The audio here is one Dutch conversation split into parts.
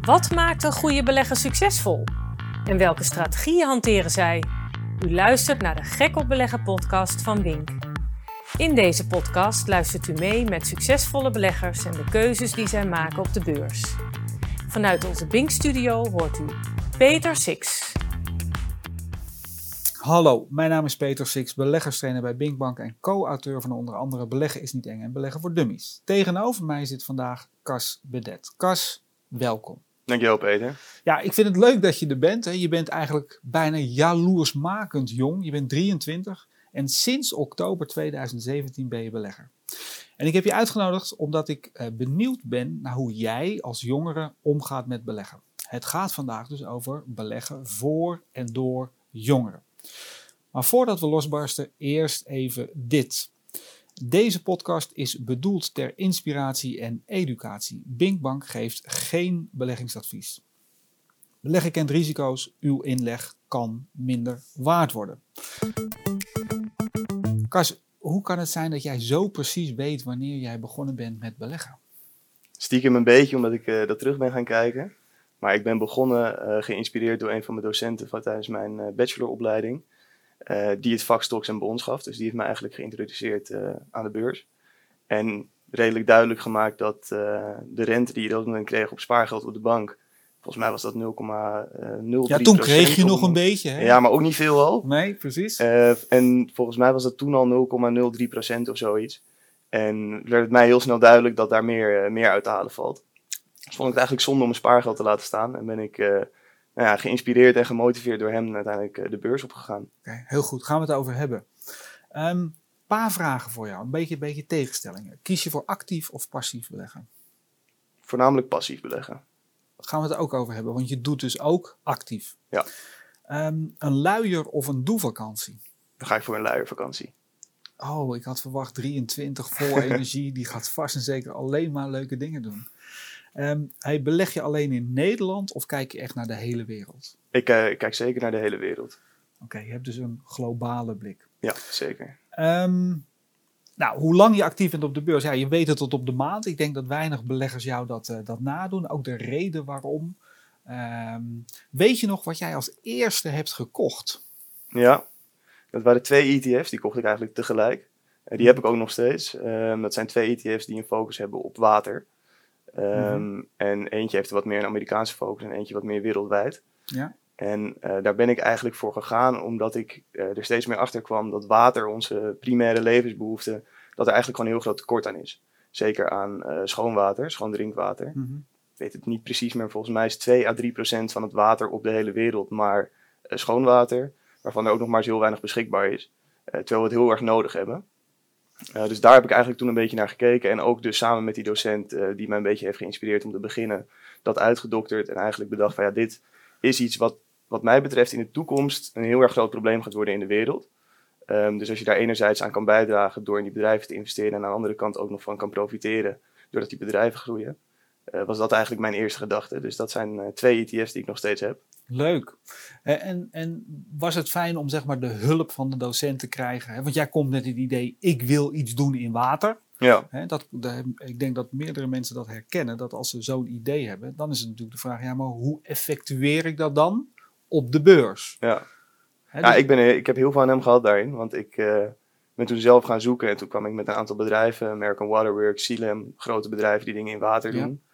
Wat maakt een goede belegger succesvol? En welke strategieën hanteren zij? U luistert naar de Gek op Beleggen podcast van Wink. In deze podcast luistert u mee met succesvolle beleggers en de keuzes die zij maken op de beurs. Vanuit onze Bink-studio hoort u Peter Six. Hallo, mijn naam is Peter Six, beleggerstrainer bij Binkbank en co-auteur van onder andere Beleggen is niet eng en Beleggen voor Dummies. Tegenover mij zit vandaag Cas Bedet. Cas, welkom. Dankjewel Peter. Ja, ik vind het leuk dat je er bent. Hè. Je bent eigenlijk bijna jaloersmakend jong. Je bent 23 en sinds oktober 2017 ben je belegger. En ik heb je uitgenodigd omdat ik eh, benieuwd ben naar hoe jij als jongere omgaat met beleggen. Het gaat vandaag dus over beleggen voor en door jongeren. Maar voordat we losbarsten, eerst even dit. Deze podcast is bedoeld ter inspiratie en educatie. Binkbank geeft geen beleggingsadvies. Beleggen kent risico's, uw inleg kan minder waard worden. Kas, hoe kan het zijn dat jij zo precies weet wanneer jij begonnen bent met beleggen? Stiekem een beetje, omdat ik uh, dat terug ben gaan kijken. Maar ik ben begonnen, uh, geïnspireerd door een van mijn docenten van, tijdens mijn uh, bacheloropleiding. Die het vak stocks en bonds gaf. Dus die heeft mij eigenlijk geïntroduceerd aan de beurs. En redelijk duidelijk gemaakt dat de rente die je dat moment kreeg op spaargeld op de bank Volgens mij was dat 0,03% Ja, toen kreeg je nog een beetje. Hè? Ja, maar ook niet veel al. Nee, precies. En volgens mij was dat toen al 0,03 procent of zoiets. En werd het mij heel snel duidelijk dat daar meer, meer uit te halen valt. Dus vond ik het eigenlijk zonde om mijn spaargeld te laten staan. En ben ik uh, nou ja, geïnspireerd en gemotiveerd door hem uiteindelijk de beurs opgegaan. Oké, okay, heel goed. Gaan we het over hebben. Een um, paar vragen voor jou. Een beetje, een beetje tegenstellingen. Kies je voor actief of passief beleggen? Voornamelijk passief beleggen gaan we het ook over hebben, want je doet dus ook actief. Ja. Um, een luier of een doevakantie? Dan ga ik voor een luiervakantie. Oh, ik had verwacht 23 vol energie. Die gaat vast en zeker alleen maar leuke dingen doen. Um, hey, beleg je alleen in Nederland of kijk je echt naar de hele wereld? Ik, uh, ik kijk zeker naar de hele wereld. Oké, okay, je hebt dus een globale blik. Ja, zeker. Um, nou, hoe lang je actief bent op de beurs, ja, je weet het tot op de maand. Ik denk dat weinig beleggers jou dat, uh, dat nadoen. Ook de reden waarom. Um, weet je nog wat jij als eerste hebt gekocht? Ja, dat waren twee ETF's. Die kocht ik eigenlijk tegelijk. Uh, die heb ik ook nog steeds. Um, dat zijn twee ETF's die een focus hebben op water. Um, mm-hmm. En eentje heeft wat meer een Amerikaanse focus en eentje wat meer wereldwijd. Ja. En uh, daar ben ik eigenlijk voor gegaan omdat ik uh, er steeds meer achter kwam dat water, onze primaire levensbehoefte, dat er eigenlijk gewoon een heel groot tekort aan is. Zeker aan uh, schoon water, schoon drinkwater. Mm -hmm. Ik weet het niet precies, maar volgens mij is 2 à 3 procent van het water op de hele wereld maar schoon water, waarvan er ook nog maar zo heel weinig beschikbaar is. terwijl we het heel erg nodig hebben. Dus daar heb ik eigenlijk toen een beetje naar gekeken. En ook dus samen met die docent die mij een beetje heeft geïnspireerd om te beginnen, dat uitgedokterd en eigenlijk bedacht van ja, dit is iets wat wat mij betreft in de toekomst een heel erg groot probleem gaat worden in de wereld. Um, dus als je daar enerzijds aan kan bijdragen door in die bedrijven te investeren en aan de andere kant ook nog van kan profiteren doordat die bedrijven groeien, was dat eigenlijk mijn eerste gedachte. Dus dat zijn uh, twee ETF's die ik nog steeds heb. Leuk. En, en was het fijn om zeg maar de hulp van de docent te krijgen? Want jij komt met het idee, ik wil iets doen in water. Ja. Dat, ik denk dat meerdere mensen dat herkennen, dat als ze zo'n idee hebben, dan is het natuurlijk de vraag, ja, maar hoe effectueer ik dat dan? op de beurs. Ja, He, ja dus... ik, ben, ik heb heel veel aan hem gehad daarin. Want ik uh, ben toen zelf gaan zoeken. En toen kwam ik met een aantal bedrijven. American Waterworks, Silem. Grote bedrijven die dingen in water doen. Ja.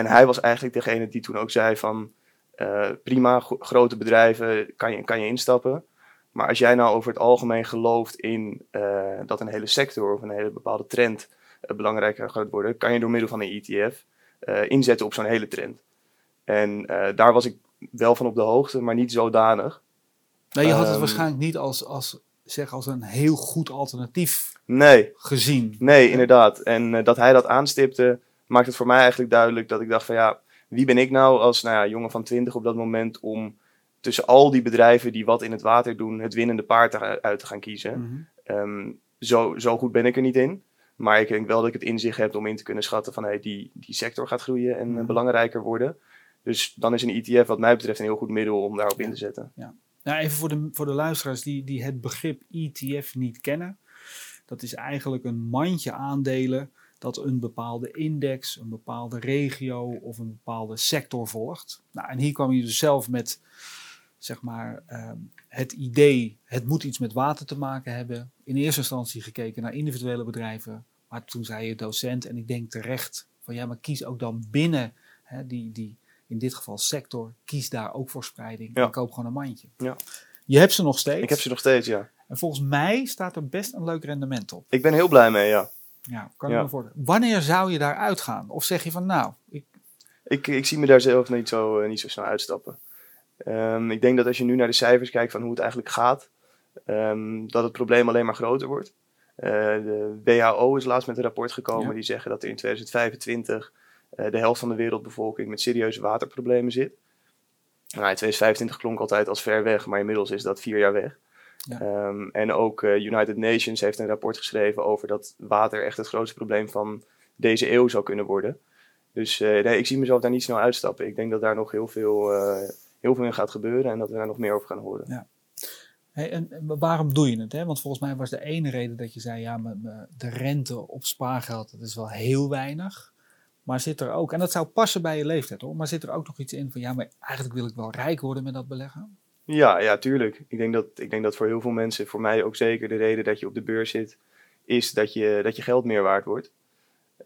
En hij was eigenlijk degene die toen ook zei van... Uh, prima, grote bedrijven, kan je, kan je instappen. Maar als jij nou over het algemeen gelooft in uh, dat een hele sector of een hele bepaalde trend belangrijker gaat worden, kan je door middel van een ETF inzetten op zo'n hele trend. En daar was ik wel van op de hoogte, maar niet zodanig. Nee, je had het um, waarschijnlijk niet als, als, zeg, als een heel goed alternatief nee. gezien. Nee, inderdaad. En dat hij dat aanstipte, maakt het voor mij eigenlijk duidelijk dat ik dacht van ja, wie ben ik nou als nou ja, jongen van 20 op dat moment om tussen al die bedrijven die wat in het water doen, het winnende paard uit te gaan kiezen. Mm -hmm. um, zo, zo goed ben ik er niet in. Maar ik denk wel dat ik het inzicht heb om in te kunnen schatten van hey, die, die sector gaat groeien en mm -hmm. belangrijker worden. Dus dan is een ETF wat mij betreft een heel goed middel om daarop ja. in te zetten. Ja. Nou, even voor de, voor de luisteraars die, die het begrip ETF niet kennen. Dat is eigenlijk een mandje aandelen dat een bepaalde index, een bepaalde regio of een bepaalde sector volgt. Nou, en hier kwam je dus zelf met zeg maar, ehm, het idee, het moet iets met water te maken hebben. In eerste instantie gekeken naar individuele bedrijven, maar toen zei je docent, en ik denk terecht, van ja, maar kies ook dan binnen hè, die, die, in dit geval sector, kies daar ook voor spreiding Ja. en koop gewoon een mandje. Ja. Je hebt ze nog steeds. Ik heb ze nog steeds, ja. En volgens mij staat er best een leuk rendement op. Ik ben heel blij mee, ja. Ja, kan ik Ja. me voorstellen. Wanneer zou je daar uitgaan? Of zeg je van nou, ik, Ik, ik zie me daar zelf niet zo, eh, niet zo snel uitstappen. Ehm, ik denk dat als je nu naar de cijfers kijkt van hoe het eigenlijk gaat, ehm, dat het probleem alleen maar groter wordt. Eh, de WHO is laatst met een rapport gekomen Ja. die zeggen dat er in 2025 eh, de helft van de wereldbevolking met serieuze waterproblemen zit. Nou, in 2025 klonk altijd als ver weg, maar inmiddels is dat vier jaar weg. Ja. Ehm, en ook eh, United Nations heeft een rapport geschreven over dat water echt het grootste probleem van deze eeuw zou kunnen worden. Dus eh, nee, ik zie mezelf daar niet snel uitstappen. Ik denk dat daar nog heel veel, eh, heel veel in gaat gebeuren en dat we daar nog meer over gaan horen. Hey, en waarom doe je het? Hè? Want volgens mij was de ene reden dat je zei, ja, de rente op spaargeld, dat is wel heel weinig. Maar zit er ook, en dat zou passen bij je leeftijd hoor, maar zit er ook nog iets in van, ja, maar eigenlijk wil ik wel rijk worden met dat beleggen? Ja, ja, tuurlijk. Ik denk, dat, ik denk dat voor heel veel mensen, voor mij ook zeker, de reden dat je op de beurs zit, is dat je, dat je geld meer waard wordt.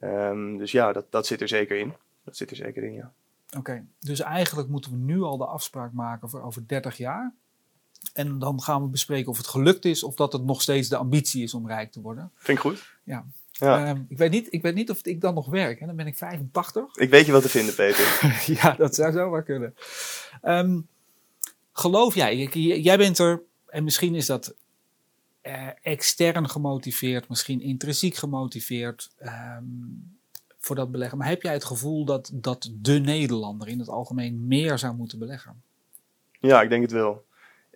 Ehm, dus ja, dat, dat zit er zeker in. Dat zit er zeker in, ja. Oké, dus eigenlijk moeten we nu al de afspraak maken voor over 30 jaar. En dan gaan we bespreken of het gelukt is of dat het nog steeds de ambitie is om rijk te worden. Vind ik goed. Ja. Ja. Ehm, ik, weet niet, ik weet niet of ik dan nog werk. Hè? Dan ben ik 85. Ik weet je wat te vinden, Peter. ja, dat zou zomaar kunnen. Ehm, geloof jij, jij bent er, en misschien is dat eh, extern gemotiveerd, misschien intrinsiek gemotiveerd ehm, voor dat beleggen. Maar heb jij het gevoel dat, dat de Nederlander in het algemeen meer zou moeten beleggen? Ja, ik denk het wel.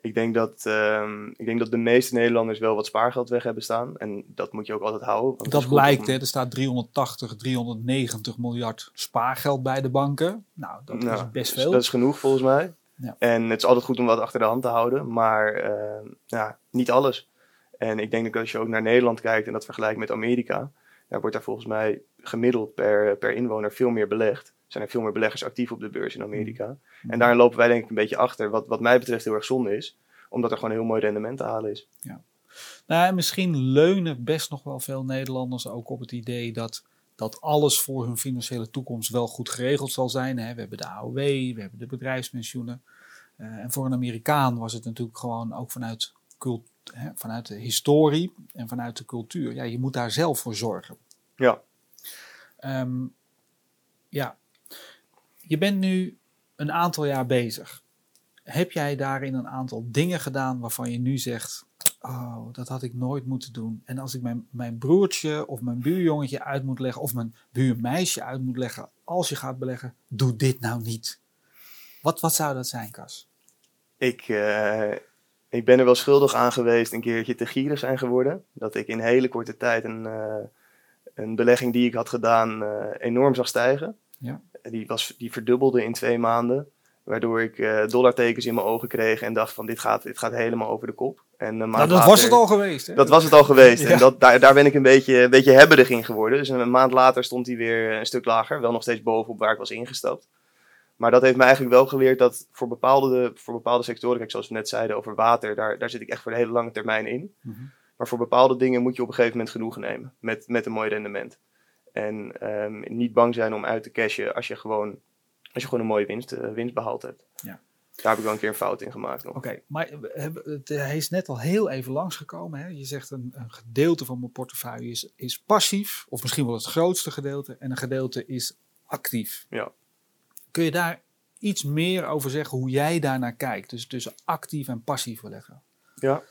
Ik denk, dat, ehm, ik denk dat de meeste Nederlanders wel wat spaargeld weg hebben staan. En dat moet je ook altijd houden. Dat blijkt, hè, er staat 380, 390 miljard spaargeld bij de banken. Nou, dat Nou, is best veel. Dat is genoeg volgens mij. Ja. En het is altijd goed om wat achter de hand te houden, maar eh, ja, niet alles. En ik denk dat als je ook naar Nederland kijkt en dat vergelijkt met Amerika, daar wordt daar volgens mij gemiddeld per, per inwoner veel meer belegd. Zijn er veel meer beleggers actief op de beurs in Amerika. Mm. En daarin lopen wij denk ik een beetje achter, wat, wat mij betreft heel erg zonde is, omdat er gewoon heel mooi rendement te halen is. Nou, en misschien leunen best nog wel veel Nederlanders ook op het idee dat, dat alles voor hun financiële toekomst wel goed geregeld zal zijn. Hè. We hebben de AOW, we hebben de bedrijfspensioenen. Eh, en voor een Amerikaan was het natuurlijk gewoon ook vanuit, cult, hè, vanuit de historie en vanuit de cultuur. Ja, je moet daar zelf voor zorgen. Ja, Ehm, ja, je bent nu een aantal jaar bezig. Heb jij daarin een aantal dingen gedaan waarvan je nu zegt: Oh, dat had ik nooit moeten doen. En als ik mijn, mijn broertje of mijn buurjongetje uit moet leggen, of mijn buurmeisje uit moet leggen, als je gaat beleggen, doe dit nou niet. Wat, wat zou dat zijn, Cas? ik, eh, ik ben er wel schuldig aan geweest een keertje te gierig zijn geworden. Dat ik in hele korte tijd een, eh, een belegging die ik had gedaan eh, enorm zag stijgen. Ja. Die, was, die verdubbelde in twee maanden. Waardoor ik eh, dollartekens in mijn ogen kreeg en dacht van dit gaat, dit gaat helemaal over de kop. En maand Nou, dat later- was het al geweest. Hè? Dat was het al geweest. Ja. En dat, daar, daar ben ik een beetje, een beetje hebberig in geworden. Dus een maand later stond hij weer een stuk lager. Wel nog steeds bovenop waar ik was ingestapt. Maar dat heeft me eigenlijk wel geleerd dat voor bepaalde, voor bepaalde sectoren, kijk, zoals we net zeiden over water, daar, daar zit ik echt voor de hele lange termijn in. Mhm. Maar voor bepaalde dingen moet je op een gegeven moment genoegen nemen met, met een mooi rendement. En ehm, niet bang zijn om uit te cashen als je gewoon, als je gewoon een mooie winst, eh, winst behaald hebt. Ja. Daar heb ik wel een keer een fout in gemaakt. Oké, maar hebben- het- hij is net al heel even langsgekomen. Hè? Je zegt een, een gedeelte van mijn portefeuille is, is passief, of misschien wel het grootste gedeelte, en een gedeelte is actief. Ja. Kun je daar iets meer over zeggen hoe jij daarnaar kijkt? Dus tussen actief en passief beleggen. Ja,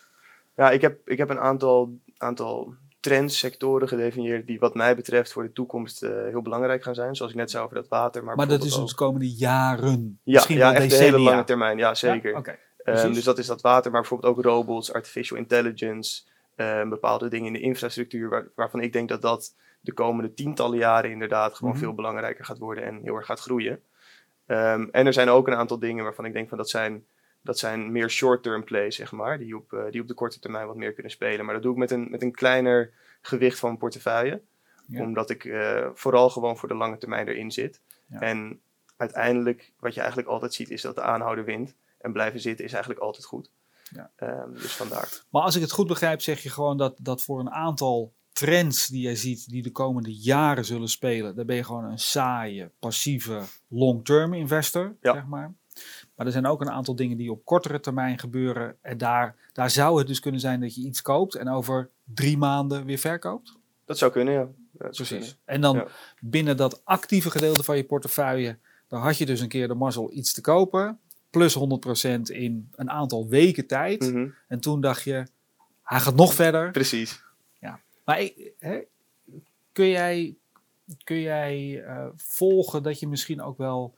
ja ik, heb, ik heb een aantal, aantal trends, sectoren gedefinieerd die wat mij betreft voor de toekomst eh, heel belangrijk gaan zijn. Zoals ik net zei over dat water. Maar, Maar dat is dus de komende jaren. ja, misschien ja, wel echt hele lange termijn. Ja, zeker. Ja? Ehm, dus dat is dat water, maar bijvoorbeeld ook robots, artificial intelligence, ehm, bepaalde dingen in de infrastructuur, waar- waarvan ik denk dat dat de komende tientallen jaren inderdaad gewoon Mhm. veel belangrijker gaat worden en heel erg gaat groeien. Ehm, en er zijn ook een aantal dingen waarvan ik denk van dat zijn, dat zijn meer short-term plays, zeg maar, die op, eh, die op de korte termijn wat meer kunnen spelen. Maar dat doe ik met een, met een kleiner gewicht van mijn portefeuille Ja. Omdat ik eh, vooral gewoon voor de lange termijn erin zit. Ja. En uiteindelijk, wat je eigenlijk altijd ziet, is dat de aanhouder wint. En blijven zitten is eigenlijk altijd goed. Ja. Ehm, dus vandaar. Maar als ik het goed begrijp, zeg je gewoon dat, dat voor een aantal trends die jij ziet, die de komende jaren zullen spelen, daar ben je gewoon een saaie, passieve, long-term investor, Ja. zeg maar. Maar er zijn ook een aantal dingen die op kortere termijn gebeuren. En daar, daar zou het dus kunnen zijn dat je iets koopt en over drie maanden weer verkoopt. Dat zou kunnen, ja. Ja, kunnen. En dan Ja. binnen dat actieve gedeelte van je portefeuille, dan had je dus een keer de mazzel iets te kopen. Plus 100% in een aantal weken tijd. Mhm, En toen dacht je, hij gaat nog verder. Precies. Maar ik- hè, kun jij, kun jij eh, volgen dat je misschien ook wel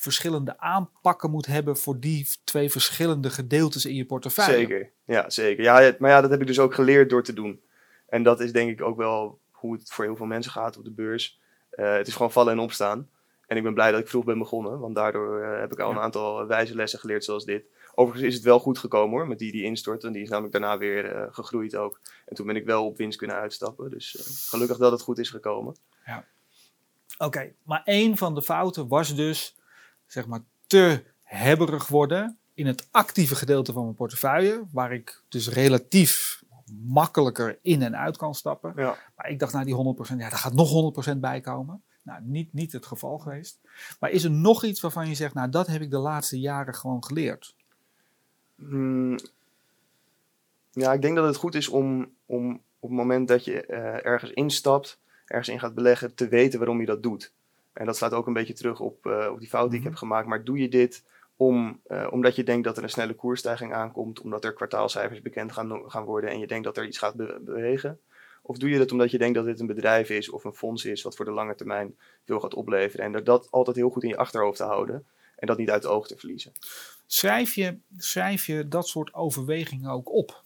verschillende aanpakken moet hebben voor die twee verschillende gedeeltes in je portefeuille? Zeker, ja, zeker. Ja, maar ja, dat heb ik dus ook geleerd door te doen. En dat is denk ik ook wel hoe het voor heel veel mensen gaat op de beurs. Eh, het is gewoon vallen en opstaan. En ik ben blij dat ik vroeg ben begonnen, want daardoor eh, heb ik al Ja. een aantal wijze lessen geleerd zoals dit. Overigens is het wel goed gekomen hoor, met die die instort. En die is namelijk daarna weer eh, gegroeid ook. En toen ben ik wel op winst kunnen uitstappen. Dus gelukkig dat het goed is gekomen. Oké, maar één van de fouten was dus, zeg maar, te hebberig worden in het actieve gedeelte van mijn portefeuille, waar ik dus relatief makkelijker in en uit kan stappen. Ja. Maar ik dacht, nou die 100%, ja, daar gaat nog 100% bij komen. Nou, niet, niet het geval geweest. Maar is er nog iets waarvan je zegt, nou, dat heb ik de laatste jaren gewoon geleerd? Hmm, ja, ik denk dat het goed is om, om op het moment dat je eh, ergens instapt, ergens in gaat beleggen, te weten waarom je dat doet. En dat slaat ook een beetje terug op, eh, op die fout die ik Mhm. heb gemaakt. Maar doe je dit om, eh, omdat je denkt dat er een snelle koersstijging aankomt, omdat er kwartaalcijfers bekend gaan, gaan worden en je denkt dat er iets gaat be- bewegen? Of doe je dat omdat je denkt dat dit een bedrijf is of een fonds is wat voor de lange termijn veel gaat opleveren? En dat, dat altijd heel goed in je achterhoofd te houden en dat niet uit het oog te verliezen. Schrijf je, schrijf je dat soort overwegingen ook op?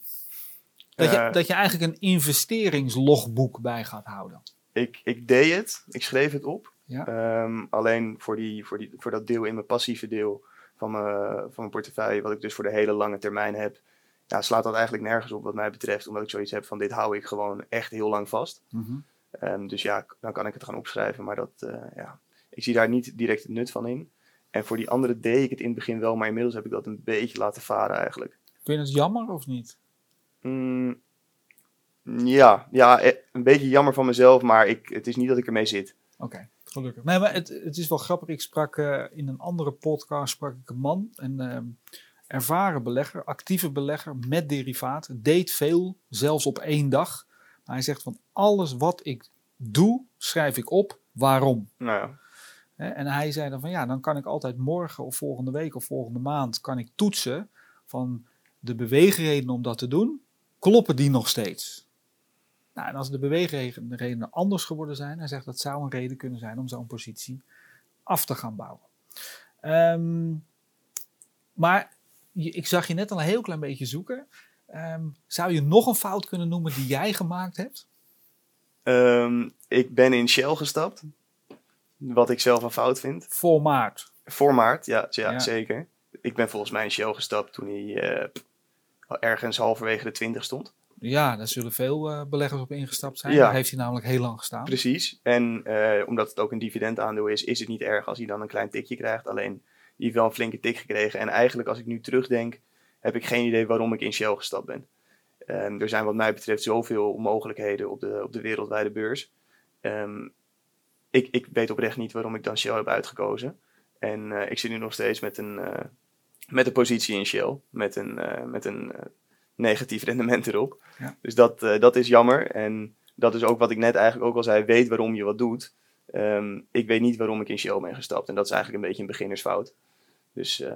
Dat je, Eh. dat je eigenlijk een investeringslogboek bij gaat houden. Ik, ik deed het, ik schreef het op. Ja. Ehm, alleen voor, die, voor, die, voor dat deel in mijn passieve deel van mijn, van mijn portefeuille, wat ik dus voor de hele lange termijn heb, ja, slaat dat eigenlijk nergens op wat mij betreft. Omdat ik zoiets heb van dit hou ik gewoon echt heel lang vast. Mhm. Ehm, dus ja, dan kan ik het gaan opschrijven. Maar dat, eh, ja, ik zie daar niet direct het nut van in. En voor die andere deed ik het in het begin wel, maar inmiddels heb ik dat een beetje laten varen eigenlijk. Vind je het jammer of niet? Mm, ja, ja, eh, een beetje jammer van mezelf, maar ik, het is niet dat ik ermee zit. Oké, gelukkig. Nee, maar het, het is wel grappig. Ik sprak eh, in een andere podcast sprak ik een man, een ehm, ervaren belegger, actieve belegger met derivaten, deed veel, zelfs op één dag. Maar hij zegt van alles wat ik doe, schrijf ik op. Waarom? Nou ja, En hij zei dan van ja, dan kan ik altijd morgen of volgende week of volgende maand kan ik toetsen van de beweegredenen om dat te doen. Kloppen die nog steeds? Nou, en als de beweegredenen anders geworden zijn, hij zegt dat zou een reden kunnen zijn om zo'n positie af te gaan bouwen. Ehm, maar ik zag je net al een heel klein beetje zoeken. Ehm, zou je nog een fout kunnen noemen die jij gemaakt hebt? Ehm, ik ben in Shell gestapt. Wat ik zelf een fout vind. Voor maart. Voor maart, ja, ja, Ja. zeker. Ik ben volgens mij in Shell gestapt toen hij eh, ergens halverwege de 20 stond. Ja, daar zullen veel eh, beleggers op ingestapt zijn. Ja. Daar heeft hij namelijk heel lang gestaan. Precies. En eh, omdat het ook een dividendaandeel is, is het niet erg als hij dan een klein tikje krijgt. Alleen, die heeft wel een flinke tik gekregen. En eigenlijk, als ik nu terugdenk, heb ik geen idee waarom ik in Shell gestapt ben. Ehm, er zijn wat mij betreft zoveel mogelijkheden op de, op de wereldwijde beurs. Ehm, ik, ik weet oprecht niet waarom ik dan Shell heb uitgekozen. En eh, ik zit nu nog steeds met een, met een positie in Shell. Met een, met een negatief rendement erop. Ja. Dus dat, eh, dat is jammer. En dat is ook wat ik net eigenlijk ook al zei. Weet waarom je wat doet. Ehm, ik weet niet waarom ik in Shell ben gestapt. En dat is eigenlijk een beetje een beginnersfout. Dus eh,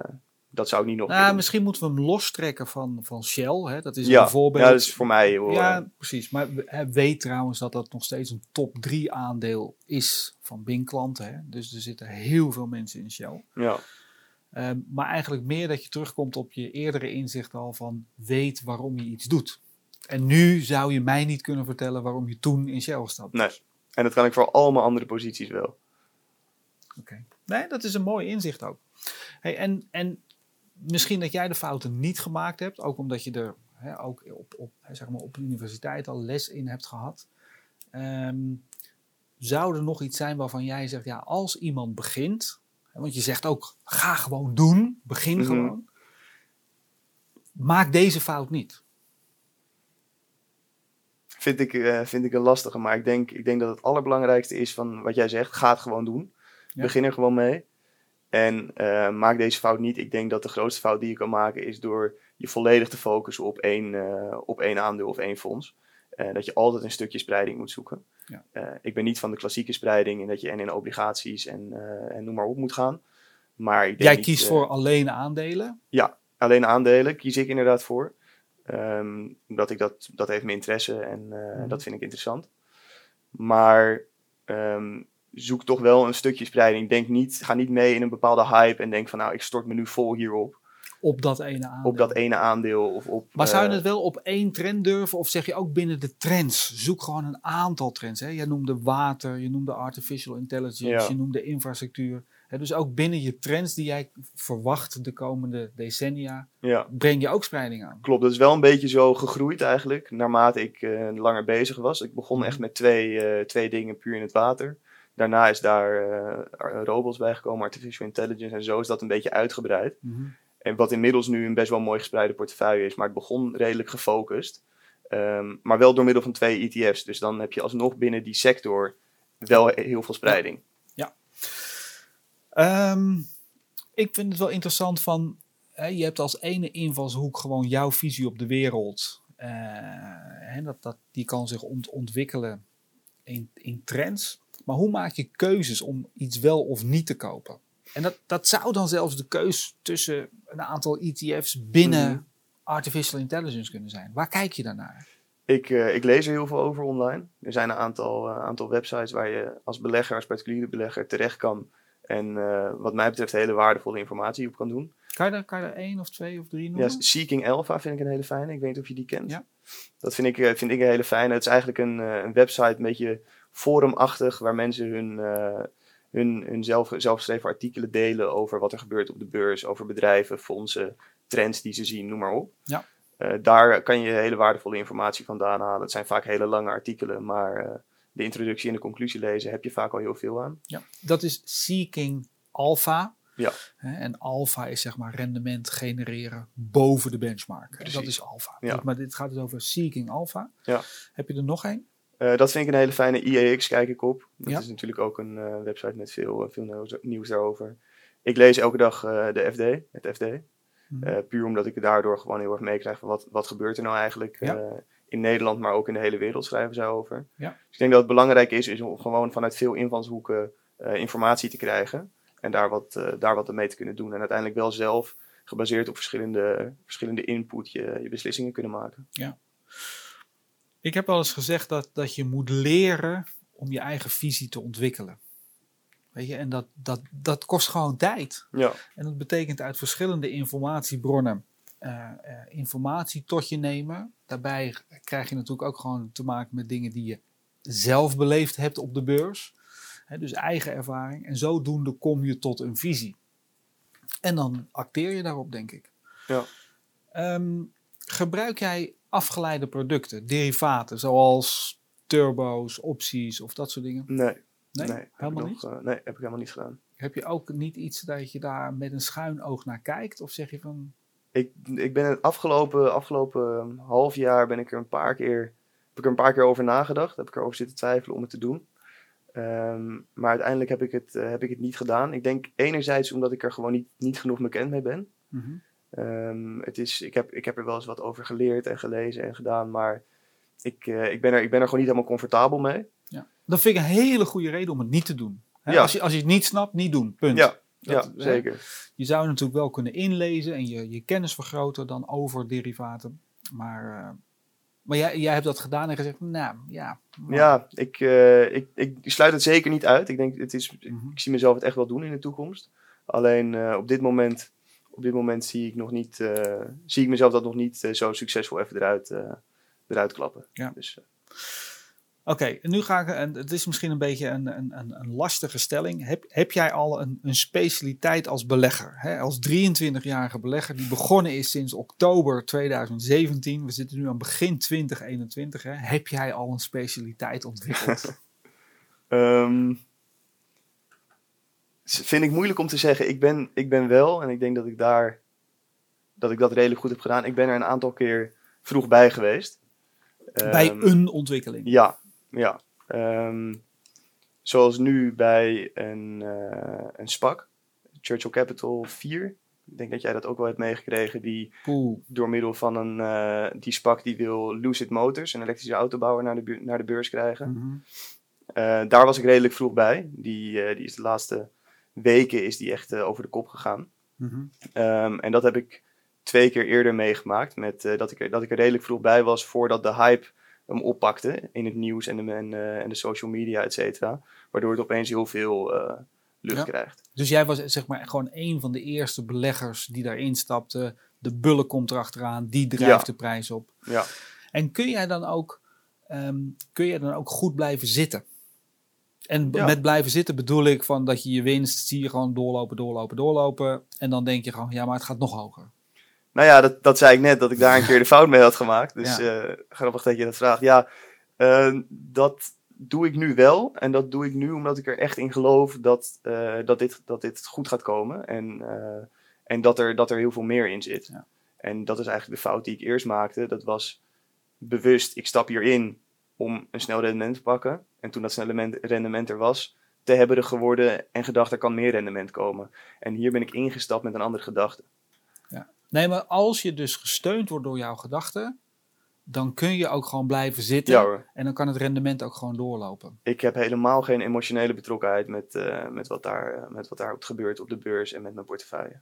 dat zou ik niet nog Nou, misschien moeten we hem lostrekken van, van Shell. Hè? Dat is ja, een voorbeeld. ja, dat is voor mij. Hoor. Ja, precies. Maar weet trouwens dat dat nog steeds een top 3 aandeel is van Bing-klanten. Hè? Dus er zitten heel veel mensen in Shell. ja. Ehm, maar eigenlijk meer dat je terugkomt op je eerdere inzicht al van weet waarom je iets doet. En nu zou je mij niet kunnen vertellen waarom je toen in Shell stapt. Nee. En dat kan ik voor al mijn andere posities wel. Oké. Nee, dat is een mooi inzicht ook. Hey, en, en misschien dat jij de fouten niet gemaakt hebt, ook omdat je er hè, ook op, op, zeg maar op de universiteit al les in hebt gehad. Ehm, zou er nog iets zijn waarvan jij zegt, ja, als iemand begint, want je zegt ook, ga gewoon doen, begin Mhm. gewoon. Maak deze fout niet. Vind ik, eh, vind ik een lastige, maar ik denk, ik denk dat het allerbelangrijkste is van wat jij zegt, ga het gewoon doen. Ja. Begin er gewoon mee. En eh, maak deze fout niet. Ik denk dat de grootste fout die je kan maken is door je volledig te focussen op één, eh, op één aandeel of één fonds. Dat je altijd een stukje spreiding moet zoeken. Ja. Eh, ik ben niet van de klassieke spreiding en dat je en in obligaties en, eh, en noem maar op moet gaan. Maar ik denk Jij niet, kiest eh, voor alleen aandelen. alleen aandelen kies ik inderdaad voor. Ehm, omdat ik dat, dat heeft mijn interesse en Mhm. dat vind ik interessant. Maar ehm, zoek toch wel een stukje spreiding. Denk niet, ga niet mee in een bepaalde hype en denk van nou, ik stort me nu vol hierop. Op dat ene aandeel. Op dat ene aandeel of op... Maar zou je eh, het wel op één trend durven? Of zeg je ook binnen de trends? Zoek gewoon een aantal trends. Hè? Jij noemde water, je noemde artificial intelligence, Ja. je noemde infrastructuur. Hè, dus ook binnen je trends die jij verwacht de komende decennia, Ja, breng je ook spreiding aan. klopt. Dat is wel een beetje zo gegroeid eigenlijk, naarmate ik eh, langer bezig was. Ik begon Mhm. echt met twee, eh, twee dingen puur in het water. Daarna is daar eh, robots bijgekomen, artificial intelligence en zo is dat een beetje uitgebreid. En wat inmiddels nu een best wel mooi gespreide portefeuille is. Maar het begon redelijk gefocust. Ehm, maar wel door middel van twee ETF's. Dus dan heb je alsnog binnen die sector wel he- heel veel spreiding. Ehm, ik vind het wel interessant van, hè, je hebt als ene invalshoek gewoon jouw visie op de wereld. Eh, hè, dat, dat, die kan zich ont- ontwikkelen in, in trends. Maar hoe maak je keuzes om iets wel of niet te kopen? En dat, dat zou dan zelfs de keus tussen een aantal ETF's binnen Mhm. artificial intelligence kunnen zijn. Waar kijk je daarnaar? Ik, eh, ik lees er heel veel over online. Er zijn een aantal, eh, aantal websites waar je als belegger, als particuliere belegger terecht kan. En eh, wat mij betreft hele waardevolle informatie op kan doen. Kan je, daar, kan je er één of twee of drie Ja, noemen? Seeking Alpha vind ik een hele fijne. Ik weet niet of je die kent. Ja. Dat vind ik, vind ik een hele fijne. Het is eigenlijk een, een website, een beetje forumachtig, waar mensen hun, hun, hun zelf, zelfgeschreven artikelen delen over wat er gebeurt op de beurs, over bedrijven, fondsen, trends die ze zien, noem maar op. Ja. Eh, daar kan je hele waardevolle informatie vandaan halen. Het zijn vaak hele lange artikelen, maar eh, de introductie en de conclusie lezen heb je vaak al heel veel aan. Ja, dat is Seeking Alpha. Ja. En alpha is zeg maar rendement genereren boven de benchmark. Precies. Dat is alpha. Ja. Maar dit gaat dus over Seeking Alpha. Ja. Heb je er nog één? Eh, dat vind ik een hele fijne. IEX kijk ik op. Dat Ja. is natuurlijk ook een eh, website met veel, eh, veel nieuws, daarover. Ik lees elke dag de FD, het FD. Mhm. Puur omdat ik daardoor gewoon heel erg meekrijg van wat, wat gebeurt er nou eigenlijk Ja. in Nederland, maar ook in de hele wereld schrijven zij over. Ja. Dus ik denk dat het belangrijk is, is om gewoon vanuit veel invalshoeken informatie te krijgen. En daar wat, daar wat mee te kunnen doen. En uiteindelijk wel zelf, gebaseerd op verschillende, verschillende input, je, je beslissingen kunnen maken. Ik heb wel eens gezegd dat, dat je moet leren om je eigen visie te ontwikkelen. Weet je, en dat, dat, dat kost gewoon tijd. Ja, En dat betekent uit verschillende informatiebronnen eh, eh, informatie tot je nemen. Daarbij krijg je natuurlijk ook gewoon te maken met dingen die je zelf beleefd hebt op de beurs. Dus eigen ervaring. En zodoende kom je tot een visie. En dan acteer je daarop, denk ik. Ja. Ehm, gebruik jij afgeleide producten, derivaten, zoals turbo's, opties of dat soort dingen? nee. Nee, nee, helemaal nog, niet. eh, nee, heb ik helemaal niet gedaan. Heb je ook niet iets dat je daar met een schuin oog naar kijkt? Of zeg je van, Ik, ik ben het afgelopen, afgelopen half jaar ben ik er een paar keer, heb ik er een paar keer over nagedacht. Heb ik erover zitten twijfelen om het te doen. Ehm, maar uiteindelijk heb ik, het, eh, heb ik het niet gedaan. Ik denk enerzijds omdat ik er gewoon niet, niet genoeg bekend mee ben. Ehm, het is, ik, heb, ik heb er wel eens wat over geleerd en gelezen en gedaan, maar ik, eh, ik, ben, er, ik ben er gewoon niet helemaal comfortabel mee. Ja. Dat vind ik een hele goede reden om het niet te doen. Hè, Ja. Als, je, als je het niet snapt, niet doen. Punt. Ja, Dat, ja hè, zeker. Je zou natuurlijk wel kunnen inlezen en je, je kennis vergroten dan over derivaten. Maar, eh, maar jij, jij hebt dat gedaan en gezegd, nou ja. maar- Ja, ik, eh, ik, ik sluit het zeker niet uit. Ik denk, het is, Mhm. ik zie mezelf het echt wel doen in de toekomst. Alleen op, dit moment, op dit moment zie ik, nog niet, eh, zie ik mezelf dat nog niet eh, zo succesvol even eruit, eh, eruit klappen. Ja. Dus, Oké, nu ga ik, en het is misschien een beetje een, een, een, lastige stelling. Heb, heb jij al een, een specialiteit als belegger? Hè? Als 23-jarige belegger die begonnen is sinds oktober 2017. We zitten nu aan begin 2021. Hè? Heb jij al een specialiteit ontwikkeld? Ehm, vind ik moeilijk om te zeggen. Ik ben, ik ben wel, en ik denk dat ik daar dat ik dat redelijk goed heb gedaan. Ik ben er een aantal keer vroeg bij geweest. Bij Ehm, een ontwikkeling. Ja, ja. Ehm, zoals nu bij een, eh een SPAC, Churchill Capital 4. Ik denk dat jij dat ook wel hebt meegekregen. Die door middel van een, eh, die SPAC die wil Lucid Motors, een elektrische autobouwer, naar de, naar de beurs krijgen. Mhm. Eh, daar was ik redelijk vroeg bij. Die, die is de laatste weken is die echt eh, over de kop gegaan. Mhm. Ehm, en dat heb ik twee keer eerder meegemaakt. Met, eh, dat, ik er, dat ik er redelijk vroeg bij was voordat de hype hem oppakte in het nieuws en de, en, eh, en de social media, et cetera. Waardoor het opeens heel veel lucht Ja. krijgt. Dus jij was zeg maar gewoon een van de eerste beleggers die daarin stapte. De bulle komt erachteraan, die drijft Ja. de prijs op. Ja. En kun jij dan ook, ehm, kun jij dan ook goed blijven zitten? En Ja. met blijven zitten bedoel ik van dat je je winst zie je gewoon doorlopen, doorlopen, doorlopen. En dan denk je gewoon, ja, maar het gaat nog hoger. Nou ja, dat, dat zei ik net, dat ik daar een keer de fout mee had gemaakt. Dus Ja. eh, grappig dat je dat vraagt. Ja, eh, dat doe ik nu wel. En dat doe ik nu omdat ik er echt in geloof dat, eh, dat, dit, dat dit goed gaat komen. En, en dat, er, dat er heel veel meer in zit. Ja. En dat is eigenlijk de fout die ik eerst maakte. Dat was bewust, ik stap hierin om een snel rendement te pakken. En toen dat snelle men- rendement er was, te hebberig geworden en gedacht er kan meer rendement komen. En hier ben ik ingestapt met een andere gedachte. Nee, maar als je dus gesteund wordt door jouw gedachten, dan kun je ook gewoon blijven zitten. Ja. En dan kan het rendement ook gewoon doorlopen. ik heb helemaal geen emotionele betrokkenheid met, eh, met, wat daar, eh, met wat daar gebeurt op de beurs en met mijn portefeuille.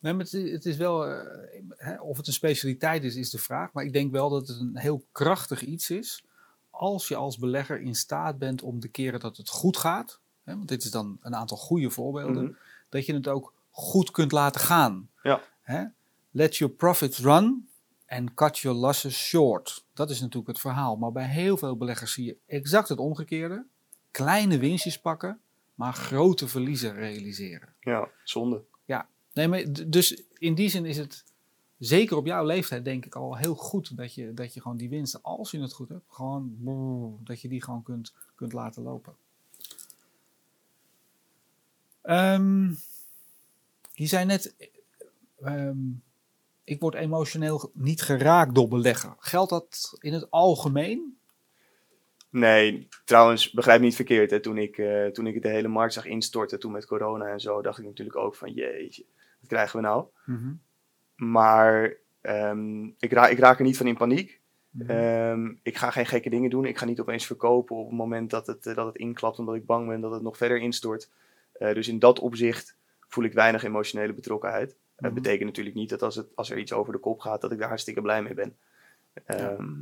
Nee, maar het, is- het is wel, eh, hè, of het een specialiteit is, is de vraag. Maar ik denk wel dat het een heel krachtig iets is. Als je als belegger in staat bent om de keren dat het goed gaat. Hè, want dit is dan een aantal goede voorbeelden. Mhm. Dat je het ook goed kunt laten gaan. Ja. Hè? Let your profits run and cut your losses short. Dat is natuurlijk het verhaal. Maar bij heel veel beleggers zie je exact het omgekeerde. Kleine winstjes pakken, maar grote verliezen realiseren. Ja, zonde. Nee, maar dus in die zin is het zeker op jouw leeftijd denk ik al heel goed dat je, dat je gewoon die winsten, als je het goed hebt, gewoon dat je die gewoon kunt, kunt laten lopen. Ehm, je zei net, ehm, ik word emotioneel niet geraakt door beleggen. Geldt dat in het algemeen? Nee, trouwens, begrijp niet verkeerd. Hè. Toen, ik, eh, toen ik de hele markt zag instorten, toen met corona en zo, dacht ik natuurlijk ook van, jeetje, wat krijgen we nou? Maar ehm, ik, ra ik raak er niet van in paniek. Mhm. Ehm, ik ga geen gekke dingen doen. Ik ga niet opeens verkopen op het moment dat het, eh, dat het inklapt, omdat ik bang ben dat het nog verder instort. Eh, dus in dat opzicht voel ik weinig emotionele betrokkenheid. Dat Mhm. betekent natuurlijk niet dat als, het, als er iets over de kop gaat, dat ik daar hartstikke blij mee ben. Ehm,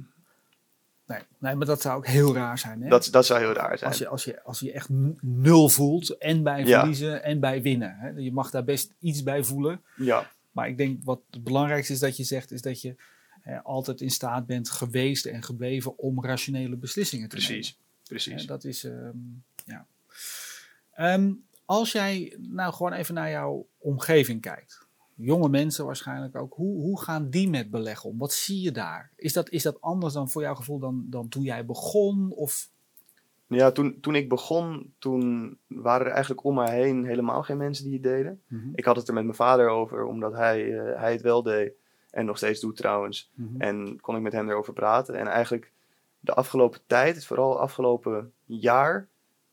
Nee, nee, maar dat zou ook heel raar zijn. Hè? dat, dat zou heel raar zijn. Als je, als, je, als je echt nul voelt, en bij Ja. verliezen en bij winnen. Hè? Je mag daar best iets bij voelen. Ja, Maar ik denk wat het belangrijkste is dat je zegt, is dat je eh, altijd in staat bent geweest en gebleven om rationele beslissingen te nemen. precies. Precies. Hè, dat is, ehm, ja. Ehm, als jij nou gewoon even naar jouw omgeving kijkt. Jonge mensen waarschijnlijk ook. Hoe, hoe gaan die met beleggen om? Wat zie je daar? Is dat, is dat anders dan voor jouw gevoel dan, dan toen jij begon? Of, Ja, toen, toen ik begon, toen waren er eigenlijk om mij heen helemaal geen mensen die het deden. Ik had het er met mijn vader over, omdat hij, eh, hij het wel deed. En nog steeds doet trouwens. Mhm. En kon ik met hem erover praten. En eigenlijk de afgelopen tijd, vooral afgelopen jaar,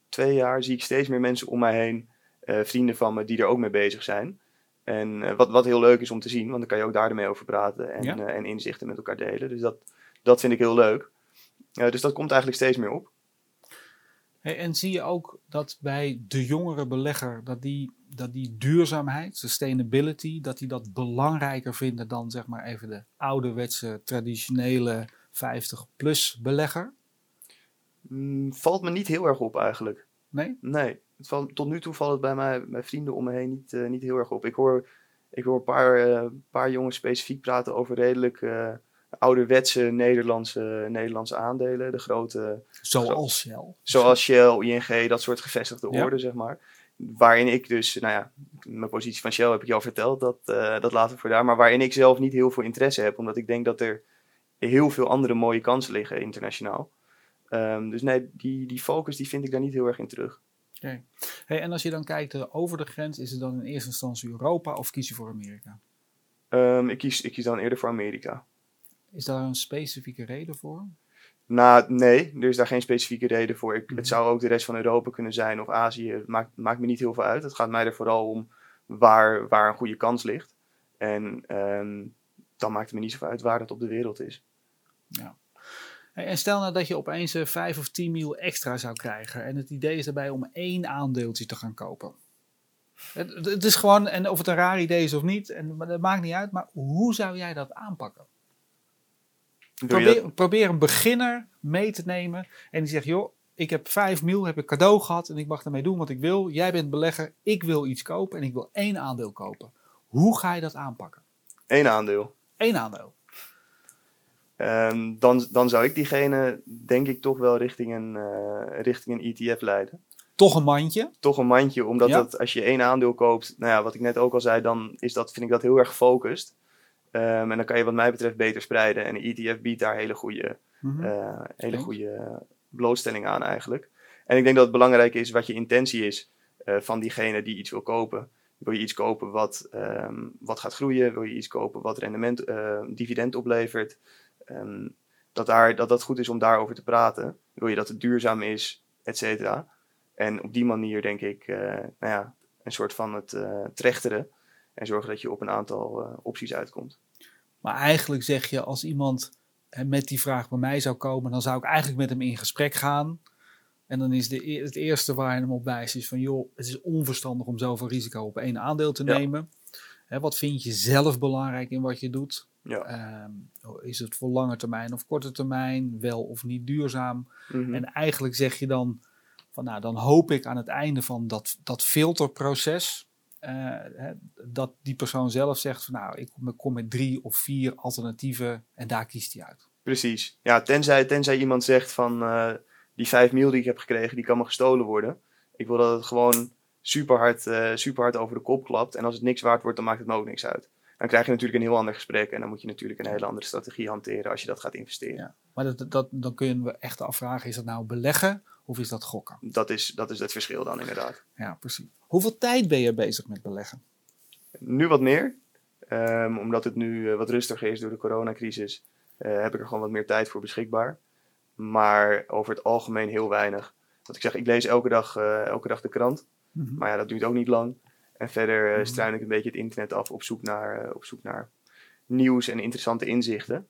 twee jaar, zie ik steeds meer mensen om mij heen, eh, vrienden van me, die er ook mee bezig zijn. En eh, wat, wat heel leuk is om te zien, want dan kan je ook daar mee over praten en, Ja. eh, en inzichten met elkaar delen. Dus dat, dat vind ik heel leuk. Eh, dus dat komt eigenlijk steeds meer op. Hey, en zie je ook dat bij de jongere belegger, dat die, dat die duurzaamheid, sustainability, dat die dat belangrijker vinden dan zeg maar even de ouderwetse, traditionele 50-plus belegger? Mm, valt me niet heel erg op eigenlijk. Nee? Nee, tot nu toe valt het bij mij, bij vrienden om me heen niet, eh, niet heel erg op. Ik hoor, ik hoor een paar, eh, paar jongens specifiek praten over redelijk eh, ouderwetse Nederlandse, Nederlandse aandelen. De grote, Zoals Shell. zoals Shell, ING, dat soort gevestigde Ja. orde, zeg maar. Waarin ik dus, nou ja, mijn positie van Shell heb ik je al verteld, dat, dat laten we voor daar. Maar waarin ik zelf niet heel veel interesse heb, omdat ik denk dat er heel veel andere mooie kansen liggen internationaal. Ehm, dus nee, die, die focus die vind ik daar niet heel erg in terug. Oké. Hey, en als je dan kijkt eh, over de grens, is het dan in eerste instantie Europa of kies je voor Amerika? Ehm, ik, kies, ik kies dan eerder voor Amerika. Is daar een specifieke reden voor? Nou, nee, er is daar geen specifieke reden voor. Ik, Mhm. Het zou ook de rest van Europa kunnen zijn of Azië. Het maakt, maakt me niet heel veel uit. Het gaat mij er vooral om waar, waar een goede kans ligt. En ehm, dan maakt het me niet zoveel uit waar het op de wereld is. Ja. En stel nou dat je opeens eh, 5 of 10 mil extra zou krijgen. En het idee is daarbij om één aandeeltje te gaan kopen. Het, is gewoon, en of het een raar idee is of niet, en, dat maakt niet uit. Maar hoe zou jij dat aanpakken? Probeer, probeer een beginner mee te nemen. En die zegt, joh, ik heb 5 mil, heb ik cadeau gehad. En ik mag ermee doen wat ik wil. Jij bent belegger, ik wil iets kopen. En ik wil één aandeel kopen. Hoe ga je dat aanpakken? Eén aandeel. Eén aandeel. Ehm, dan, dan zou ik diegene, denk ik, toch wel richting een, eh, richting een ETF leiden. Toch een mandje. Toch een mandje, omdat Ja. dat, als je één aandeel koopt, nou ja, wat ik net ook al zei, dan is dat, vind ik dat heel erg gefocust. Ehm, en dan kan je wat mij betreft beter spreiden. En een ETF biedt daar hele goede, Mhm. eh, hele goede blootstelling aan eigenlijk. En ik denk dat het belangrijk is wat je intentie is eh, van diegene die iets wil kopen. Wil je iets kopen wat, ehm, wat gaat groeien? Wil je iets kopen wat rendement, dividend oplevert? Ehm, dat, daar, dat dat goed is om daarover te praten. Wil je dat het duurzaam is, et cetera? En op die manier denk ik, eh, nou ja, een soort van het eh, trechteren. En zorgen dat je op een aantal eh, opties uitkomt. Maar eigenlijk zeg je, als iemand met die vraag bij mij zou komen, dan zou ik eigenlijk met hem in gesprek gaan. En dan is de, e- het eerste waar je hem op wijst, is van joh, het is onverstandig om zoveel risico op één aandeel te Ja. nemen. Hè, wat vind je zelf belangrijk in wat je doet? Ja. Ehm, is het voor lange termijn of korte termijn, wel of niet duurzaam? Mhm. En eigenlijk zeg je dan, van, nou, dan hoop ik aan het einde van dat, dat filterproces, eh, hè, dat die persoon zelf zegt van nou, ik kom, met drie of vier alternatieven en daar kiest hij uit. Precies. Ja, tenzij, tenzij iemand zegt van eh, die 5 mil die ik heb gekregen, die kan me gestolen worden. Ik wil dat het gewoon super hard, eh, super hard over de kop klapt. En als het niks waard wordt, dan maakt het me ook niks uit. Dan krijg je natuurlijk een heel ander gesprek en dan moet je natuurlijk een hele andere strategie hanteren als je dat gaat investeren. Ja. Maar dat, dat, dan kunnen we echt afvragen, is dat nou beleggen of is dat gokken? Dat, is, dat is het verschil dan inderdaad. Ja, precies. Hoeveel tijd ben je bezig met beleggen? Nu wat meer, Ehm, omdat het nu eh, wat rustiger is door de coronacrisis, eh, heb ik er gewoon wat meer tijd voor beschikbaar. Maar over het algemeen heel weinig. Want ik zeg, ik lees elke dag, eh, elke dag de krant. Mhm. Maar ja, dat duurt ook niet lang. En verder Mhm. struin ik een beetje het internet af op zoek naar, eh, op zoek naar nieuws en interessante inzichten.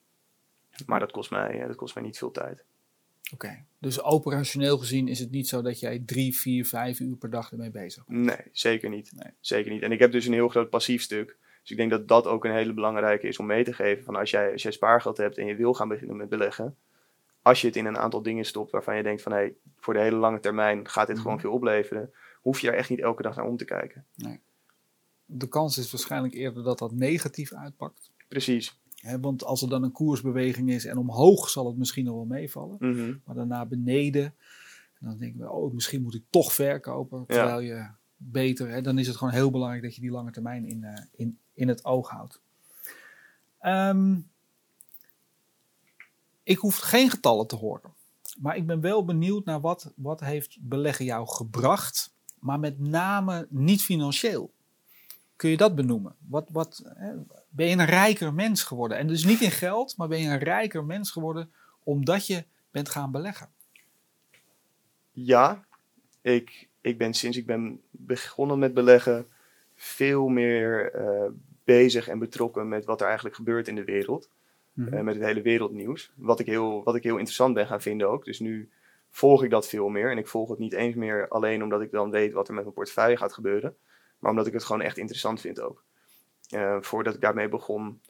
Maar dat kost mij, eh, dat kost mij niet veel tijd. Oké, dus operationeel gezien is het niet zo dat jij drie, vier, vijf uur per dag ermee bezig bent. Nee, zeker niet. Nee. Zeker niet. En ik heb dus een heel groot passief stuk. Dus ik denk dat dat ook een hele belangrijke is om mee te geven. Van als, jij, als jij spaargeld hebt en je wil gaan beginnen met beleggen. Als je het in een aantal dingen stopt waarvan je denkt van hé, hey, voor de hele lange termijn gaat dit Mhm. gewoon veel opleveren. Hoef je er echt niet elke dag naar om te kijken. De kans is waarschijnlijk eerder dat dat negatief uitpakt. Precies. Want als er dan een koersbeweging is en omhoog zal het misschien nog wel meevallen. Mhm. Maar daarna beneden, dan denken we, oh, misschien moet ik toch verkopen. Terwijl je beter, dan is het gewoon heel belangrijk dat je die lange termijn in, eh, in, in het oog houdt. Ehm, ik hoef geen getallen te horen. Maar ik ben wel benieuwd naar wat, wat heeft beleggen jou gebracht. Maar met name niet financieel. Kun je dat benoemen? Wat, wat, hè, ben je een rijker mens geworden? En dus niet in geld, maar ben je een rijker mens geworden omdat je bent gaan beleggen? Ja, ik, ik ben sinds ik ben begonnen met beleggen veel meer eh, bezig en betrokken met wat er eigenlijk gebeurt in de wereld. eh, met het hele wereldnieuws. Wat ik, heel, wat ik heel interessant ben gaan vinden ook. Dus nu volg ik dat veel meer. En ik volg het niet eens meer alleen omdat ik dan weet wat er met mijn portefeuille gaat gebeuren. Maar omdat ik het gewoon echt interessant vind ook. Eh, voordat ik daarmee begon,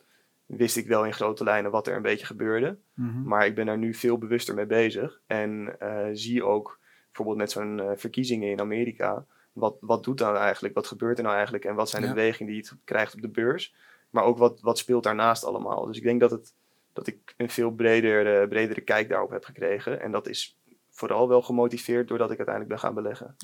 wist ik wel in grote lijnen wat er een beetje gebeurde. Mhm. Maar ik ben daar nu veel bewuster mee bezig. En eh, zie ook bijvoorbeeld met zo'n eh, verkiezingen in Amerika. Wat, wat doet dat nou eigenlijk? Wat gebeurt er nou eigenlijk? En wat zijn de Ja. bewegingen die het krijgt op de beurs? Maar ook wat, wat speelt daarnaast allemaal? Dus ik denk dat, het, dat ik een veel breder, bredere kijk daarop heb gekregen. En dat is vooral wel gemotiveerd doordat ik uiteindelijk ben gaan beleggen.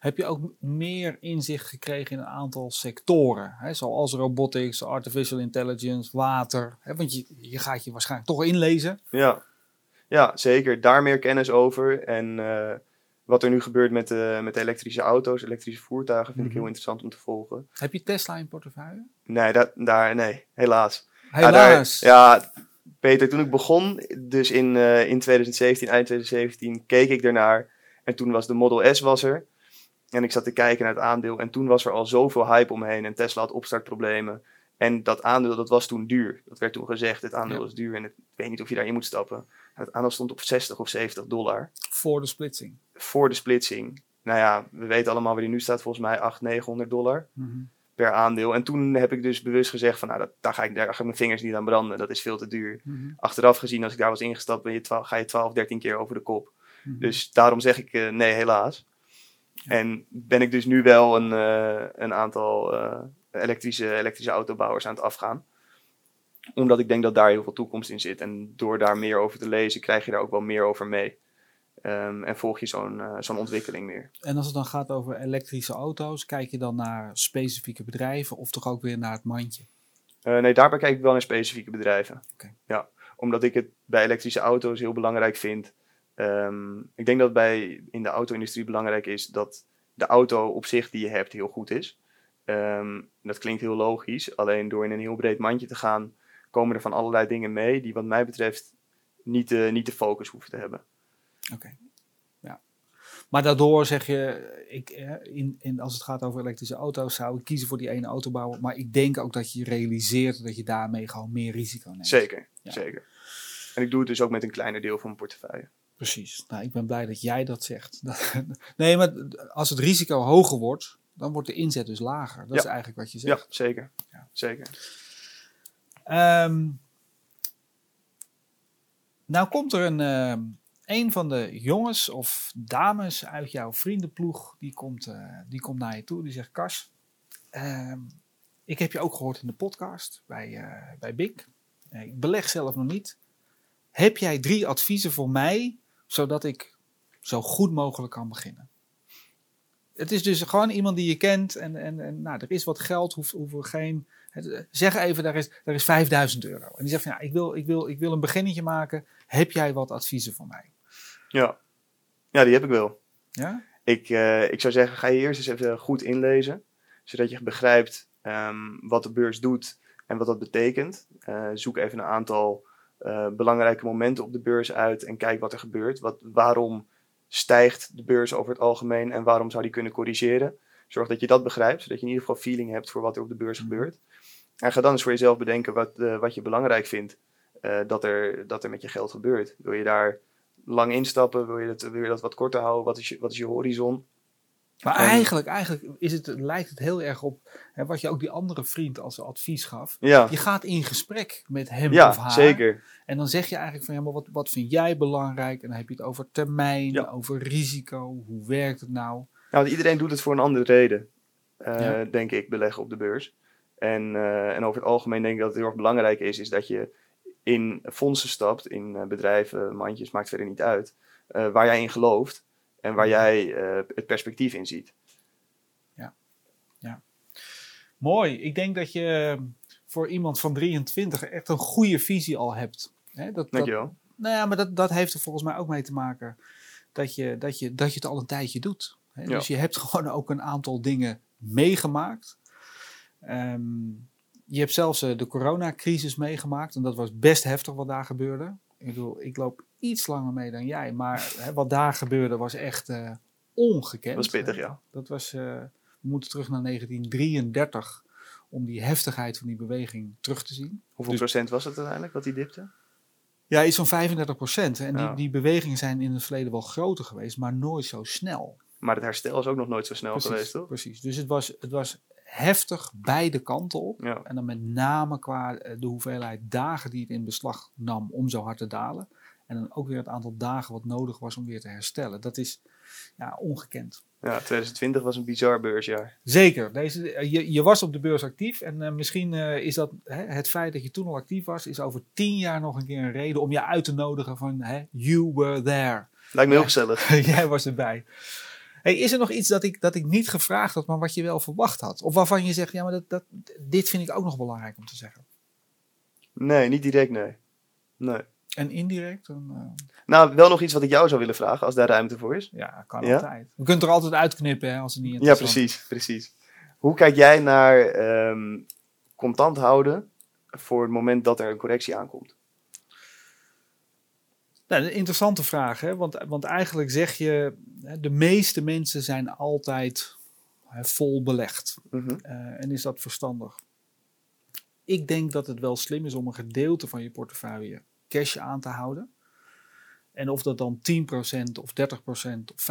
Heb je ook meer inzicht gekregen in een aantal sectoren? Hè, zoals robotics, artificial intelligence, water. Hè, want je, je gaat je waarschijnlijk toch inlezen. Ja, Ja, zeker. Daar meer kennis over. En eh, wat er nu gebeurt met, de met elektrische auto's, elektrische voertuigen, vind ik Mhm. heel interessant om te volgen. Heb je Tesla in portefeuille? Nee, dat, daar, nee helaas. Ja, Helaas. daar- Ja, Peter, toen ik begon, dus in, eh, in 2017, eind 2017, keek ik ernaar. En toen was de Model S was er. En ik zat te kijken naar het aandeel. En toen was er al zoveel hype omheen. En Tesla had opstartproblemen. En dat aandeel, dat was toen duur. Dat werd toen gezegd, het aandeel Ja. is duur. En het- ik weet niet of je daarin moet stappen. En het aandeel stond op 60 of 70 dollar. Voor de splitsing. Voor de splitsing. Nou ja, we weten allemaal waar die nu staat. Volgens mij 800, 900 dollar Mhm. Per aandeel. En toen heb ik dus bewust gezegd van, nou, dat, daar, ga ik, daar ga ik mijn vingers niet aan branden. Dat is veel te duur Mhm. achteraf gezien, als ik daar was ingestapt, ben je 12, ga je 12, 13 keer over de kop. Mhm. Dus daarom zeg ik eh, nee, helaas. En ben ik dus nu wel een, eh, een aantal eh, elektrische, elektrische autobouwers aan het afgaan. Omdat ik denk dat daar heel veel toekomst in zit. En door daar meer over te lezen, krijg je daar ook wel meer over mee. Ehm, en volg je zo'n eh, zo'n ontwikkeling meer. En als het dan gaat over elektrische auto's, kijk je dan naar specifieke bedrijven of toch ook weer naar het mandje? Eh, nee, daarbij kijk ik wel naar specifieke bedrijven. Oké. Ja, omdat ik het bij elektrische auto's heel belangrijk vind. Ehm, ik denk dat bij in de auto-industrie belangrijk is dat de auto op zich die je hebt heel goed is. Ehm, dat klinkt heel logisch, alleen door in een heel breed mandje te gaan, komen er van allerlei dingen mee die wat mij betreft niet de, niet de focus hoeven te hebben. Oké. Ja. Maar daardoor zeg je, ik, eh, in, in, als het gaat over elektrische auto's, zou ik kiezen voor die ene autobouwer. Maar ik denk ook dat je realiseert dat je daarmee gewoon meer risico neemt. Zeker, Ja. zeker. En ik doe het dus ook met een kleiner deel van mijn portefeuille. Precies. Nou, ik ben blij dat jij dat zegt. nee, maar als het risico hoger wordt, dan wordt de inzet dus lager. Dat is eigenlijk wat je zegt. Ja, zeker. Ja. zeker. Ehm, nou komt er een, ehm, een van de jongens of dames uit jouw vriendenploeg, die komt, eh, die komt naar je toe. Die zegt, Kas, ehm, ik heb je ook gehoord in de podcast bij, eh bij Bink. Eh, ik beleg zelf nog niet. Heb jij drie adviezen voor mij, zodat ik zo goed mogelijk kan beginnen? Het is dus gewoon iemand die je kent en, en, en nou, er is wat geld, hoeft, we geen... zeg even, daar is, daar is 5000 euro. En die zegt van, ja, ik wil, ik, wil, ik wil een beginnetje maken. Heb jij wat adviezen voor mij? Ja. ja, die heb ik wel. Ja? Ik, eh, ik zou zeggen, ga je eerst eens even goed inlezen. Zodat je begrijpt ehm, wat de beurs doet en wat dat betekent. Eh, zoek even een aantal eh, belangrijke momenten op de beurs uit en kijk wat er gebeurt. Wat, waarom stijgt de beurs over het algemeen en waarom zou die kunnen corrigeren? Zorg dat je dat begrijpt, zodat je in ieder geval feeling hebt voor wat er op de beurs Mhm. gebeurt. En ga dan eens voor jezelf bedenken wat, wat je belangrijk vindt dat, er, dat er met je geld gebeurt. Wil je daar lang instappen? Wil je dat, wil je dat wat korter houden? Wat is je, wat is je horizon? Maar En- eigenlijk, eigenlijk is het, lijkt het heel erg op hè, wat je ook die andere vriend als advies gaf. Ja, Je gaat in gesprek met hem of ja haar. zeker. En dan zeg je eigenlijk van ja, maar wat, wat vind jij belangrijk? En dan heb je het over termijn, Ja. over risico. Hoe werkt het nou? Nou, iedereen doet het voor een andere reden, eh, denk ik, beleggen op de beurs. En, eh, en over het algemeen denk ik dat het heel erg belangrijk is, is dat je in fondsen stapt, in eh, bedrijven, mandjes, maakt verder niet uit, eh, waar jij in gelooft en waar jij eh, het perspectief in ziet. Mooi. Ik denk dat je voor iemand van 23 echt een goede visie al hebt. Hè, dat, dat, nou ja, maar dat, dat heeft er volgens mij ook mee te maken dat je, dat je, dat je het al een tijdje doet. Hè? Ja. Dus je hebt gewoon ook een aantal dingen meegemaakt. Ehm, je hebt zelfs eh, de coronacrisis meegemaakt en dat was best heftig wat daar gebeurde. Ik bedoel, ik loop iets langer mee dan jij, maar hè, wat daar gebeurde was echt eh, ongekend. Dat was pittig, ja. Dat was, eh, we moeten terug naar 1933 om die heftigheid van die beweging terug te zien. Hoeveel Dus- procent was het uiteindelijk dat die dipte? Ja, iets van 35 procent. En die, Ja. die bewegingen zijn in het verleden wel groter geweest, maar nooit zo snel. Maar het herstel is ook nog nooit zo snel geweest, toch? precies. Dus het was, het was heftig beide kanten op. Ja. En dan met name qua eh, de hoeveelheid dagen die het in beslag nam om zo hard te dalen. En dan ook weer het aantal dagen wat nodig was om weer te herstellen. Dat is ja, ongekend. ja, 2020 was een bizar beursjaar. Zeker. Deze, eh, je, je was op de beurs actief. En eh, misschien is dat hè, het feit dat je toen al actief was, is over tien jaar nog een keer een reden om je uit te nodigen van hè, you were there. Lijkt me heel gezellig. Jij was erbij. Hey, is er nog iets dat ik, dat ik niet gevraagd had, maar wat je wel verwacht had? Of waarvan je zegt, ja, maar dat, dat, dit vind ik ook nog belangrijk om te zeggen. Nee, niet direct, nee. Nee. En indirect? Dan, uh... Nou, wel nog iets wat ik jou zou willen vragen, als daar ruimte voor is. Ja, kan altijd. We kunnen er altijd uitknippen hè, als het niet Ja, precies, precies. Hoe kijk jij naar um, contant houden voor het moment dat er een correctie aankomt? Nou, een interessante vraag, hè? Want, want eigenlijk zeg je, de meeste mensen zijn altijd hè, vol belegd. Uh, en is dat verstandig? Ik denk dat het wel slim is om een gedeelte van je portefeuille cash aan te houden. En of dat dan 10% of 30% of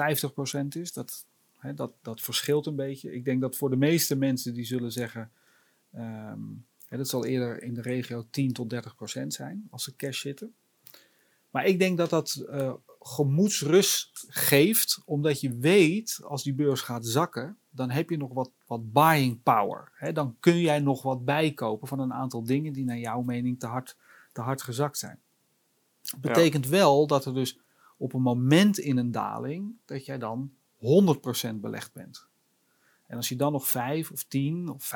50% is, dat, hè, dat, dat verschilt een beetje. Ik denk dat voor de meeste mensen die zullen zeggen, um, hè, dat zal eerder in de regio 10 tot 30% zijn als ze cash zitten. Maar ik denk dat dat uh, gemoedsrust geeft, omdat je weet als die beurs gaat zakken, dan heb je nog wat, wat buying power. Hè? Dan kun jij nog wat bijkopen van een aantal dingen die naar jouw mening te hard, te hard gezakt zijn. Dat betekent ja. wel dat er dus op een moment in een daling, dat jij dan 100% belegd bent. En als je dan nog 5 of 10 of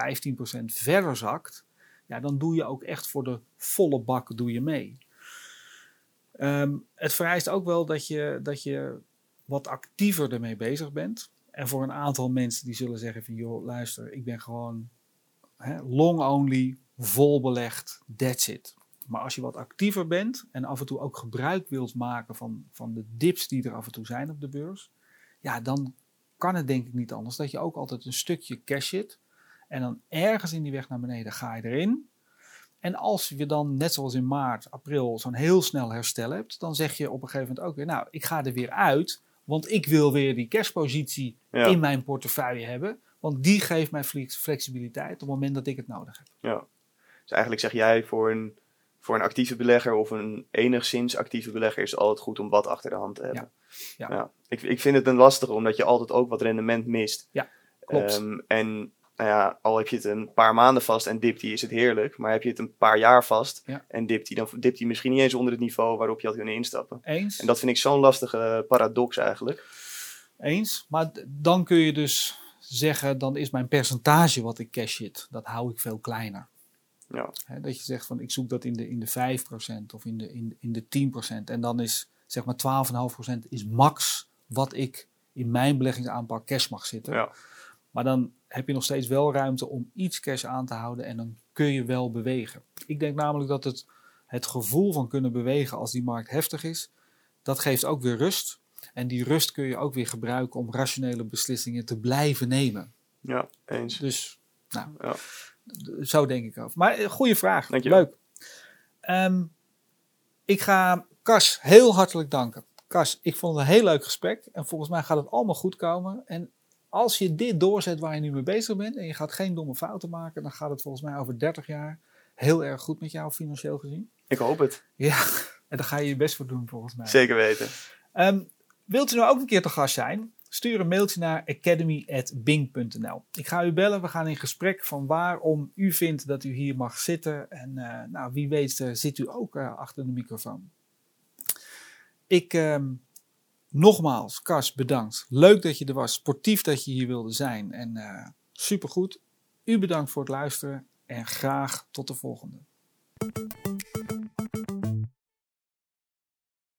15% verder zakt, ja, dan doe je ook echt voor de volle bak doe je mee. Um, het vereist ook wel dat je, dat je wat actiever ermee bezig bent. En voor een aantal mensen die zullen zeggen van joh, luister, ik ben gewoon long only, vol belegd, that's it. Maar als je wat actiever bent en af en toe ook gebruik wilt maken van, van de dips die er af en toe zijn op de beurs, ja, dan kan het denk ik niet anders dat je ook altijd een stukje cash zit. En dan ergens in die weg naar beneden ga je erin. En als je dan, net zoals in maart, april, zo'n heel snel herstel hebt, dan zeg je op een gegeven moment ook weer, nou, ik ga er weer uit, want ik wil weer die cashpositie ja. in mijn portefeuille hebben, want die geeft mij flexibiliteit op het moment dat ik het nodig heb. Ja, dus eigenlijk zeg jij voor een, voor een actieve belegger of een enigszins actieve belegger is het altijd goed om wat achter de hand te hebben. Ja. ja. ja. Ik, ik vind het een lastige, omdat je altijd ook wat rendement mist. Ja, klopt. Um, en nou ja, al heb je het een paar maanden vast en dipt die, is het heerlijk. Maar heb je het een paar jaar vast ja. en dipt die, dan dipt die misschien niet eens onder het niveau waarop je had kunnen instappen. Eens. En dat vind ik zo'n lastige paradox eigenlijk. Eens, maar dan kun je dus zeggen, dan is mijn percentage wat ik cash zit, dat hou ik veel kleiner. Ja. He, dat je zegt van ik zoek dat in de, in de 5% of in de, in, in de 10%. En dan is zeg maar 12,5% is max wat ik in mijn beleggingsaanpak cash mag zitten. Ja. Maar dan heb je nog steeds wel ruimte om iets cash aan te houden en dan kun je wel bewegen. Ik denk namelijk dat het, het gevoel van kunnen bewegen als die markt heftig is, dat geeft ook weer rust. En die rust kun je ook weer gebruiken om rationele beslissingen te blijven nemen. Ja, eens. Dus, nou, Ja. zo denk ik over. Maar eh, goede vraag. Dankjewel. Leuk. Ehm, ik ga Kas heel hartelijk danken. Kas, ik vond het een heel leuk gesprek. En volgens mij gaat het allemaal goed komen. En als je dit doorzet waar je nu mee bezig bent en je gaat geen domme fouten maken, dan gaat het volgens mij over 30 jaar heel erg goed met jou financieel gezien. Ik hoop het. Ja, en daar ga je je best voor doen volgens mij. Zeker weten. Um, wilt u nou ook een keer te gast zijn? Stuur een mailtje naar academy.bing.nl. Ik ga u bellen, we gaan in gesprek van waarom u vindt dat u hier mag zitten. En uh, nou, wie weet uh, zit u ook uh, achter de microfoon. Ik, um, nogmaals, Kas, bedankt. Leuk dat je er was, sportief dat je hier wilde zijn en uh, supergoed. U bedankt voor het luisteren en graag tot de volgende.